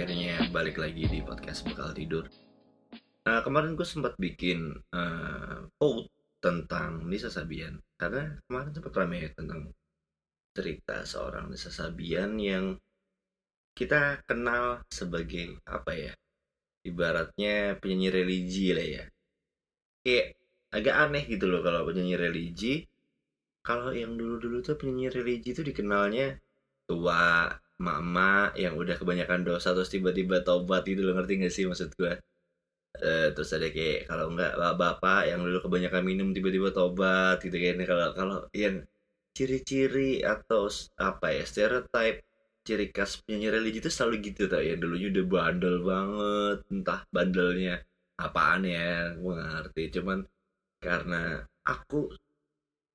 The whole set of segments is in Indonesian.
akhirnya balik lagi di podcast Bekal Tidur. Nah, kemarin gue sempat bikin uh, quote tentang Nisa Sabian karena kemarin sempat ramai tentang cerita seorang Nisa Sabian yang kita kenal sebagai apa ya? Ibaratnya penyanyi religi lah ya. Kayak agak aneh gitu loh kalau penyanyi religi. Kalau yang dulu-dulu tuh penyanyi religi tuh dikenalnya tua, mama yang udah kebanyakan dosa terus tiba-tiba tobat gitu lo ngerti gak sih maksud gue uh, terus ada kayak kalau enggak bapak yang dulu kebanyakan minum tiba-tiba tobat gitu kan. Kalau kalau yang ciri-ciri atau apa ya stereotype ciri khas penyanyi religi itu selalu gitu tau ya. Dulunya udah bandel banget entah bandelnya apaan ya gue ngerti. Cuman karena aku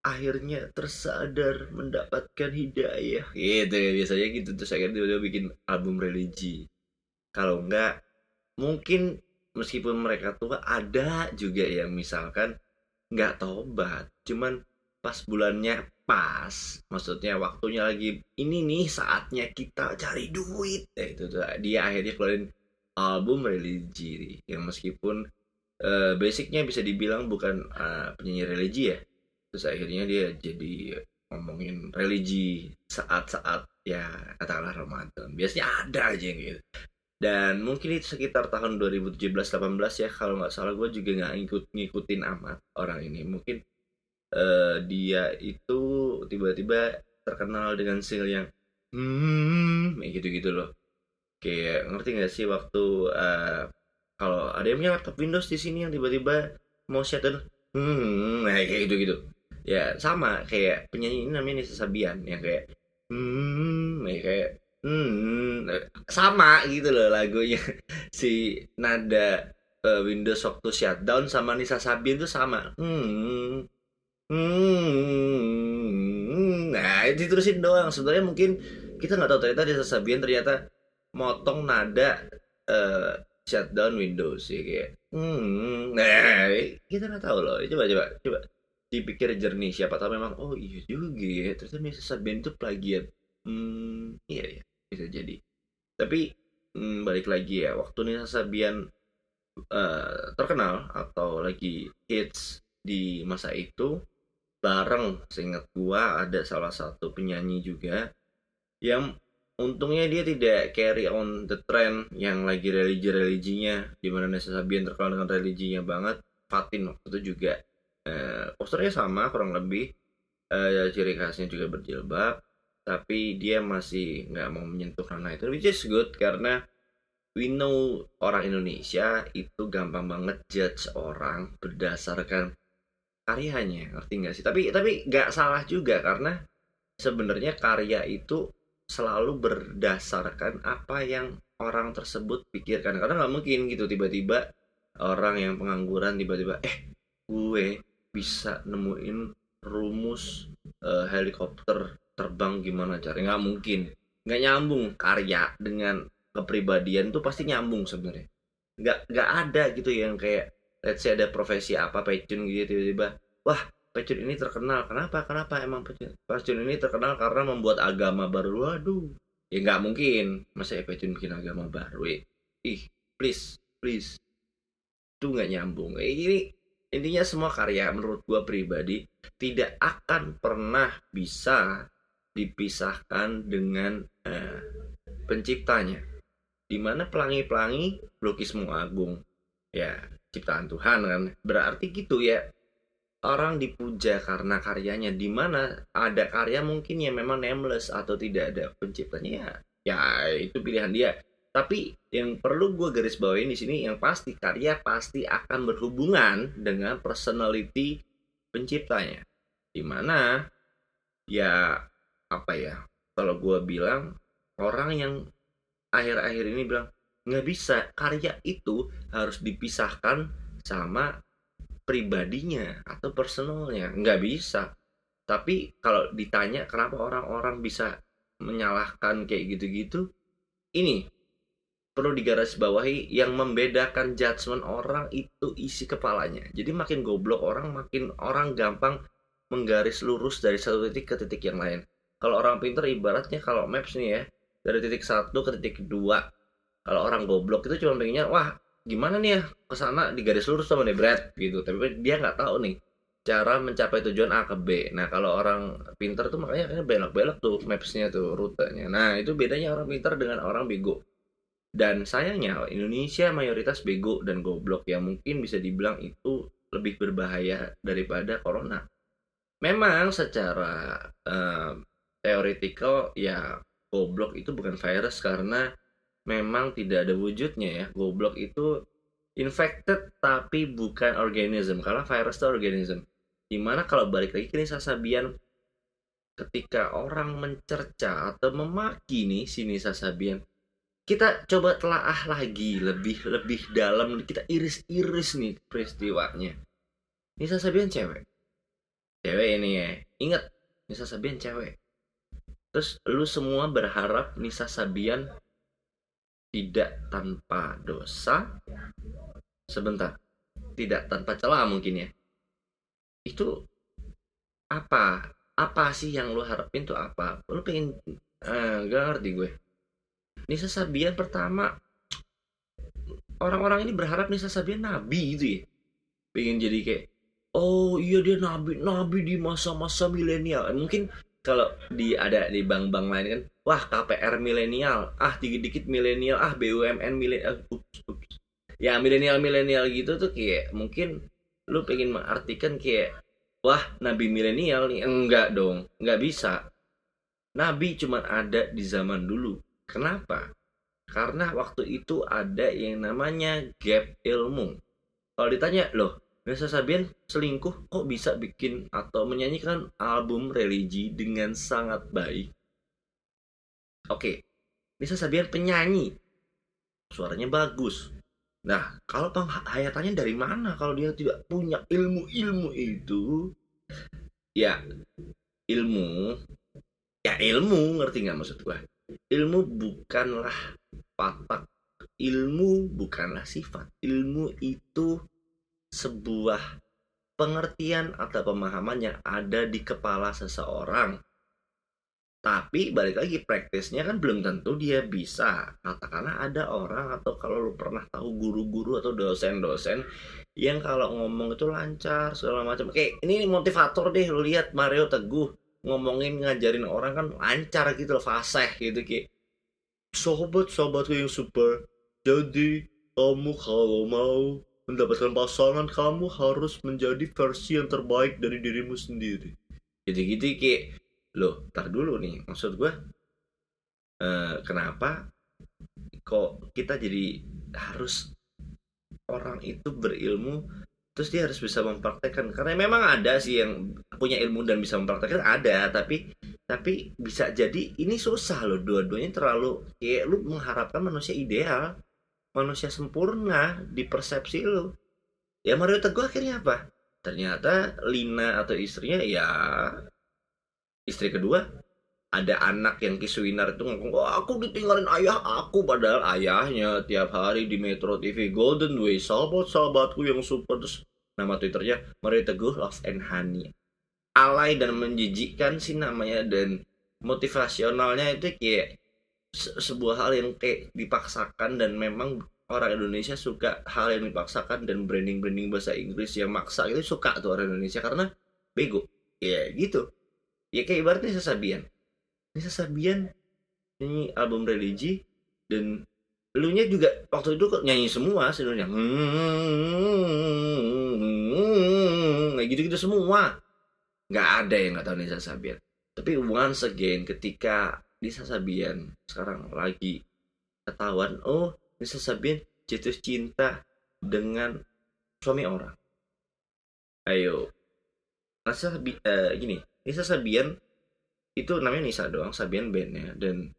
akhirnya tersadar mendapatkan hidayah. Gitu ya biasanya gitu terus akhirnya dia bikin album religi. Kalau enggak mungkin meskipun mereka tua ada juga yang misalkan nggak tobat cuman pas bulannya pas maksudnya waktunya lagi ini nih saatnya kita cari duit. Ya, itu tuh dia akhirnya keluarin album religi. Yang meskipun uh, basicnya bisa dibilang bukan uh, penyanyi religi ya terus akhirnya dia jadi ngomongin religi saat-saat ya katakanlah Ramadan. Biasanya ada aja yang gitu. Dan mungkin itu sekitar tahun 2017-18 ya kalau nggak salah gue juga nggak ngikut ngikutin amat orang ini. Mungkin uh, dia itu tiba-tiba terkenal dengan single yang hmm gitu-gitu loh. Kayak ngerti nggak sih waktu uh, kalau ada yang punya laptop Windows di sini yang tiba-tiba mau shutdown hmm kayak gitu gitu ya sama kayak penyanyi ini namanya Nisa Sabian yang kayak hmm ya kayak hmm sama gitu loh lagunya. Si nada uh, Windows waktu shutdown sama Nisa Sabian tuh sama hmm hmm nah diterusin doang. Sebenarnya mungkin kita nggak tahu ternyata Nisa Sabian ternyata motong nada uh, shutdown Windows ya kayak hmm nah kita nggak tahu loh. Coba coba coba dipikir jernih siapa tahu memang oh iya juga ya ternyata Mrs. Sabian itu plagiat hmm iya ya bisa jadi tapi hmm, balik lagi ya waktu Nisa Sabian uh, terkenal atau lagi hits di masa itu bareng seingat gua ada salah satu penyanyi juga yang untungnya dia tidak carry on the trend yang lagi religi-religinya di mana Nisa Sabian terkenal dengan religinya banget Fatin waktu itu juga eh, posternya sama kurang lebih. Eh, ciri khasnya juga berjilbab tapi dia masih nggak mau menyentuh ranah itu which is good karena we know orang Indonesia itu gampang banget judge orang berdasarkan karyanya ngerti nggak sih? Tapi tapi nggak salah juga karena sebenarnya karya itu selalu berdasarkan apa yang orang tersebut pikirkan. Karena nggak mungkin gitu tiba-tiba orang yang pengangguran tiba-tiba eh gue bisa nemuin rumus uh, helikopter terbang gimana cara. Nggak mungkin. Nggak nyambung. Karya dengan kepribadian tuh pasti nyambung sebenarnya. Nggak nggak ada gitu yang kayak let's say ada profesi apa pecun gitu tiba-tiba wah pecun ini terkenal. Kenapa? Kenapa emang pecun pecun ini terkenal karena membuat agama baru? Waduh. Ya nggak mungkin. Masa ya pecun bikin agama baru eh. ih please please. Itu nggak nyambung. Eh, ini intinya semua karya menurut gue pribadi tidak akan pernah bisa dipisahkan dengan uh, penciptanya. Di mana pelangi-pelangi lukismu agung. Ya ciptaan Tuhan kan. Berarti gitu ya orang dipuja karena karyanya. Di mana ada karya mungkin yang memang nameless atau tidak ada penciptanya ya ya itu pilihan dia tapi yang perlu gue garis bawain di sini yang pasti karya pasti akan berhubungan dengan personality penciptanya. Di mana ya apa ya kalau gue bilang orang yang akhir-akhir ini bilang nggak bisa karya itu harus dipisahkan sama pribadinya atau personalnya. Nggak bisa. Tapi kalau ditanya kenapa orang-orang bisa menyalahkan kayak gitu-gitu? Ini perlu digarisbawahi yang membedakan judgement orang itu isi kepalanya. Jadi makin goblok orang, makin orang gampang menggaris lurus dari satu titik ke titik yang lain. Kalau orang pinter ibaratnya kalau maps nih ya, dari titik satu ke titik dua, kalau orang goblok itu cuma pengennya wah gimana nih ya ke sana di garis lurus sama nih Brad gitu tapi dia nggak tahu nih cara mencapai tujuan A ke B nah kalau orang pintar tuh makanya belok-belok tuh mapsnya tuh rutenya nah itu bedanya orang pintar dengan orang bego dan sayangnya Indonesia mayoritas bego dan goblok yang mungkin bisa dibilang itu lebih berbahaya daripada corona memang secara uh, teoretikal ya goblok itu bukan virus karena memang tidak ada wujudnya ya. Goblok itu infected tapi bukan organism karena virus itu organism. Di mana kalau balik lagi ke Nisa Sabian ketika orang mencerca atau memaki nih si Nisa Sabian kita coba telaah lagi lebih lebih dalam. Kita iris-iris nih peristiwanya. Nisa Sabian cewek. Cewek ini ya. Ingat Nisa Sabian cewek. Terus lu semua berharap Nisa Sabian tidak tanpa dosa? Sebentar. Tidak tanpa celah mungkin ya. Itu apa? Apa sih yang lu harapin tuh apa? Lu pengen eh, gak ngerti gue Nisa Sabian pertama. Orang-orang ini berharap Nisa Sabian nabi itu ya. Pengen jadi kayak oh iya dia nabi nabi di masa-masa milenial. Mungkin kalau di ada di bank-bank lain kan wah KPR milenial ah dikit-dikit milenial ah BUMN milenial ups. ya milenial milenial gitu tuh kayak mungkin lu pengen mengartikan kayak wah nabi milenial nih. Enggak dong enggak bisa. Nabi cuma ada di zaman dulu kenapa karena waktu itu ada yang namanya gap ilmu kalau ditanya loh Nessa Sabian selingkuh kok bisa bikin atau menyanyikan album religi dengan sangat baik. Oke, Nessa Sabian penyanyi. Suaranya bagus. Nah, kalau penghayatannya dari mana kalau dia tidak punya ilmu-ilmu itu? Ya, ilmu. Ya ilmu, ngerti nggak maksud gue? Ilmu bukanlah patak. Ilmu bukanlah sifat. Ilmu itu sebuah pengertian atau pemahaman yang ada di kepala seseorang. Tapi balik lagi praktisnya kan belum tentu dia bisa. Katakanlah ada orang atau kalau lu pernah tahu guru-guru atau dosen-dosen yang kalau ngomong itu lancar segala macam. Oke, ini motivator deh lu lihat Mario Teguh ngomongin ngajarin orang kan lancar gitu loh, fasih gitu kayak sobat sobatku yang super. Jadi kamu kalau mau mendapatkan pasangan kamu harus menjadi versi yang terbaik dari dirimu sendiri jadi gitu kayak loh tar dulu nih maksud gue uh, kenapa kok kita jadi harus orang itu berilmu terus dia harus bisa mempraktekkan. Karena memang ada sih yang punya ilmu dan bisa mempraktekkan ada. Tapi tapi bisa jadi ini susah loh. Dua-duanya terlalu kayak lu mengharapkan manusia ideal manusia sempurna di persepsi lu. Ya Mario Teguh akhirnya apa? Ternyata Lina atau istrinya ya istri kedua ada anak yang kisuinar itu ngomong oh aku ditinggalin ayah aku padahal ayahnya tiap hari di Metro TV Golden Way sahabat sahabatku yang super terus nama twitternya Mario Teguh Love and Honey alay dan menjijikkan sih namanya dan motivasionalnya itu kayak sebuah hal yang kayak dipaksakan dan memang orang Indonesia suka hal yang dipaksakan dan branding-branding bahasa Inggris yang maksa itu suka tuh orang Indonesia karena bego. Ya gitu. Ya kayak ibaratnya Nisa Sabian. Nisa Sabian nyanyi album religi dan elunya juga waktu itu kok nyanyi semua sebenarnya. Kayak gitu-gitu semua. Nggak ada yang nggak tahu Nisa Sabian. Tapi once again ketika Nisa Sabian sekarang lagi ketahuan oh Nisa Sabian jatuh cinta dengan suami orang ayo Nisa uh, gini Nisa Sabian itu namanya Nisa doang Sabian bandnya dan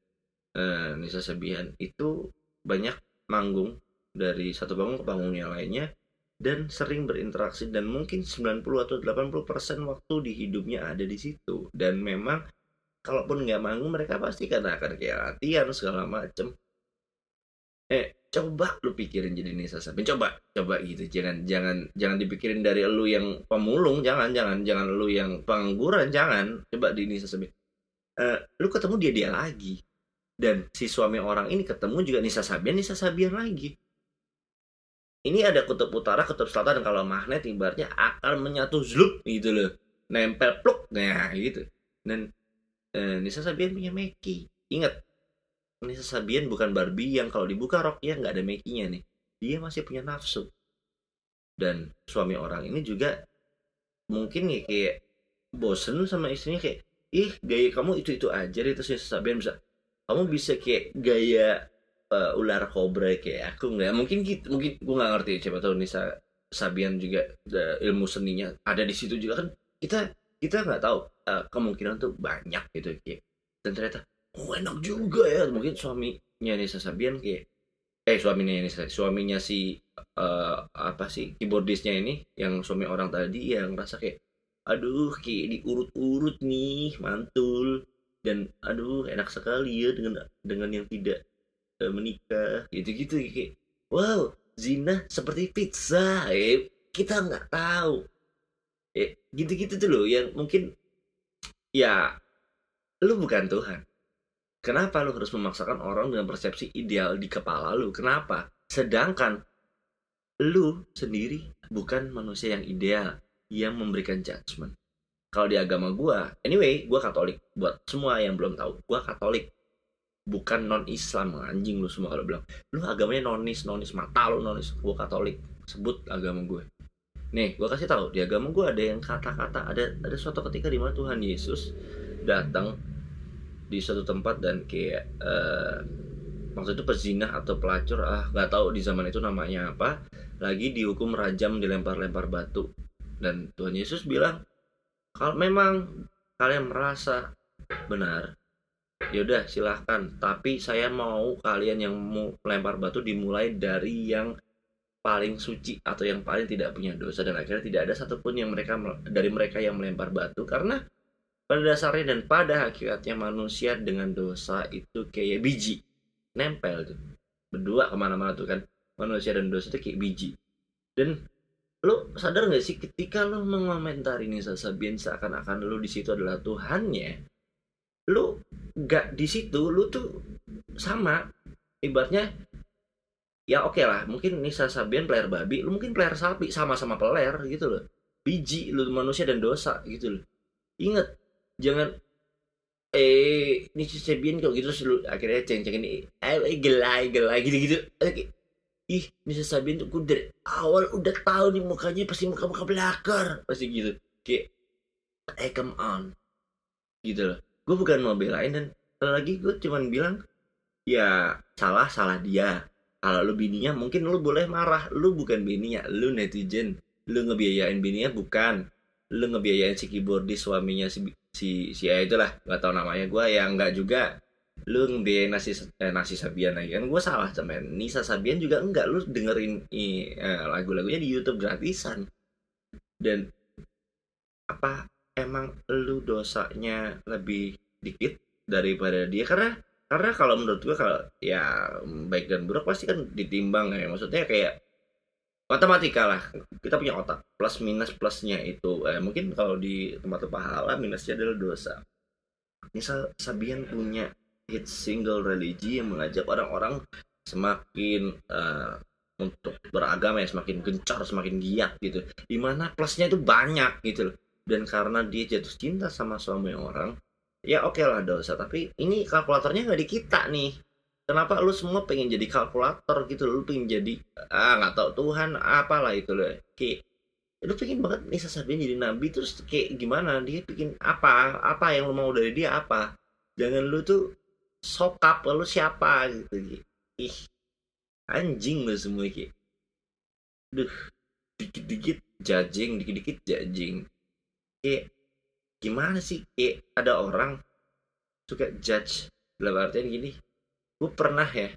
uh, Nisa Sabian itu banyak manggung dari satu panggung ke panggung yang lainnya dan sering berinteraksi dan mungkin 90 atau 80 persen waktu di hidupnya ada di situ. Dan memang kalaupun nggak manggung mereka pasti kan akan kayak latihan segala macem. Eh coba lu pikirin jadi Nisa Sabin coba coba gitu. Jangan jangan jangan dipikirin dari lu yang pemulung. Jangan jangan jangan lu yang pengangguran. Jangan. Coba di Nisa Sabin uh, lu ketemu dia dia lagi. Dan si suami orang ini ketemu juga Nisa Sabian Nisa Sabian lagi. Ini ada kutub utara kutub selatan kalau magnet ibaratnya akan menyatu zlup gitu loh. Nempel pluk nah gitu. Dan eh, Nisa Sabian punya Meki ingat Nisa Sabian bukan Barbie yang kalau dibuka roknya nggak ada Mekinya nih. Dia masih punya nafsu. Dan suami orang ini juga mungkin ya kayak bosen sama istrinya kayak ih gaya kamu itu itu aja terus Nisa Sabian bisa kamu bisa kayak gaya uh, ular kobra kayak aku nggak? Mungkin gitu mungkin gue nggak ngerti siapa tahu Nisa Sabian juga uh, ilmu seninya ada di situ juga kan. Kita kita nggak tahu uh, kemungkinan tuh banyak gitu kayak dan ternyata oh enak juga ya. Mungkin suaminya Nisa Sabian kayak eh suaminya Nisa suaminya si uh, apa sih keyboardisnya ini yang suami orang tadi yang rasa kayak aduh kayak diurut-urut nih mantul. Dan aduh enak sekali ya dengan dengan yang tidak uh, menikah. Gitu-gitu kayak wow zina seperti pizza. Eh kita nggak tahu. Eh gitu-gitu tuh loh yang mungkin ya lu bukan Tuhan. Kenapa lu harus memaksakan orang dengan persepsi ideal di kepala lu? Kenapa? Sedangkan lu sendiri bukan manusia yang ideal yang memberikan judgement. Kalau di agama gue anyway gue katolik. Buat semua yang belum tahu gue katolik. Bukan non Islam anjing lu semua kalau bilang. Lu agamanya nonis nonis mata lu nonis. Gue katolik. Sebut agama gue nih gue kasih tahu di agama gue ada yang kata-kata ada ada suatu ketika di mana Tuhan Yesus datang di suatu tempat dan kayak uh, maksud itu pezinah atau pelacur ah nggak tahu di zaman itu namanya apa lagi dihukum rajam dilempar-lempar batu dan Tuhan Yesus bilang kalau memang kalian merasa benar yaudah silahkan. Tapi saya mau kalian yang mau melempar batu dimulai dari yang paling suci atau yang paling tidak punya dosa. Dan akhirnya tidak ada satupun yang mereka dari mereka yang melempar batu. Karena pada dasarnya dan pada hakikatnya manusia dengan dosa itu kayak biji. Nempel tuh. Berdua ke mana-mana tuh kan. Manusia dan dosa itu kayak biji. Dan lo sadar gak sih ketika lo mengomentari Nisa Sabian seakan-akan lo di situ adalah Tuhannya lo gak di situ lo tuh sama. Ibaratnya ya oke okay lah mungkin Nisa Sabian player babi lo mungkin player sapi sama-sama player gitu loh. Biji lo manusia dan dosa gitu loh. Inget jangan eh Nisa Sabian kalau gitu lu akhirnya ceng-cengin eh gelai gelai gitu-gitu ih Nisa Sabian tuh gue dari awal udah tahu nih mukanya pasti muka muka belakar pasti gitu. Kayak eh come on. Gitu loh. Gue bukan mau belain dan lagi gue cuman bilang ya salah salah dia. Kalau lu bininya mungkin lu boleh marah. Lu bukan bininya lu netizen. Lu ngebiayain bininya bukan. Lu ngebiayain si keyboardis suaminya si si si ya itulah. Nggak tahu namanya gue ya nggak juga lu ngebiayain nasi eh, nasi Sabian lagi kan? Gue salah cemen Nisa Sabian juga enggak. Lu dengerin eh, lagu-lagunya di YouTube gratisan. Dan apa emang lu dosanya lebih dikit daripada dia? Karena karena kalau menurut gue kalau ya baik dan buruk pasti kan ditimbang ya. Maksudnya kayak matematika lah. Kita punya otak. Plus minus plusnya itu. Eh, mungkin kalau di tempat pahala minusnya adalah dosa. Misal Sabian punya hit single religi yang mengajak orang-orang semakin uh, untuk beragama ya semakin gencar semakin giat gitu. Di mana plusnya itu banyak gitu loh. Dan karena dia jatuh cinta sama suami orang ya oke okay lah dosa tapi ini kalkulatornya nggak di kita nih. Kenapa lu semua pengen jadi kalkulator gitu lu pengen jadi ah nggak tahu Tuhan apalah itu loh. Kayak lu pengen banget Nisa Sabian jadi nabi terus kayak gimana? Dia bikin apa? Apa yang lu mau dari dia apa? Jangan lu tuh sokap lalu siapa? Gitu ih anjing lo semua ki duh dikit-dikit jajing dikit-dikit jajing. Kayak gimana sih? Kayak ada orang suka judge. Dalam artian gini gue pernah ya.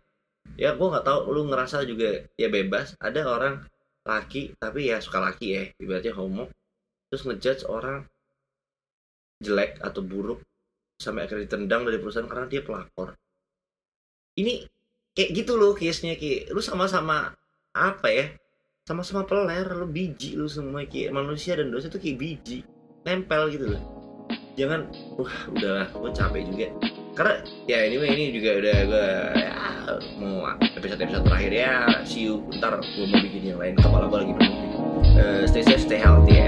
Ya gue nggak tahu lu ngerasa juga ya bebas. Ada orang laki tapi ya suka laki ya ibaratnya homo. Terus ngejudge orang jelek atau buruk sampai akhirnya ditendang dari perusahaan karena dia pelakor ini kayak gitu loh case-nya kayak lu sama-sama apa ya sama-sama peler lu biji lu semua kayak manusia dan dosa itu kayak biji nempel gitu loh. Jangan wah udahlah gue capek juga. Karena ya anyway ini juga udah gue ya, mau episode episode terakhir ya. See you ntar gue mau bikin yang lain. Kepala gue lagi penuh uh, stay safe stay healthy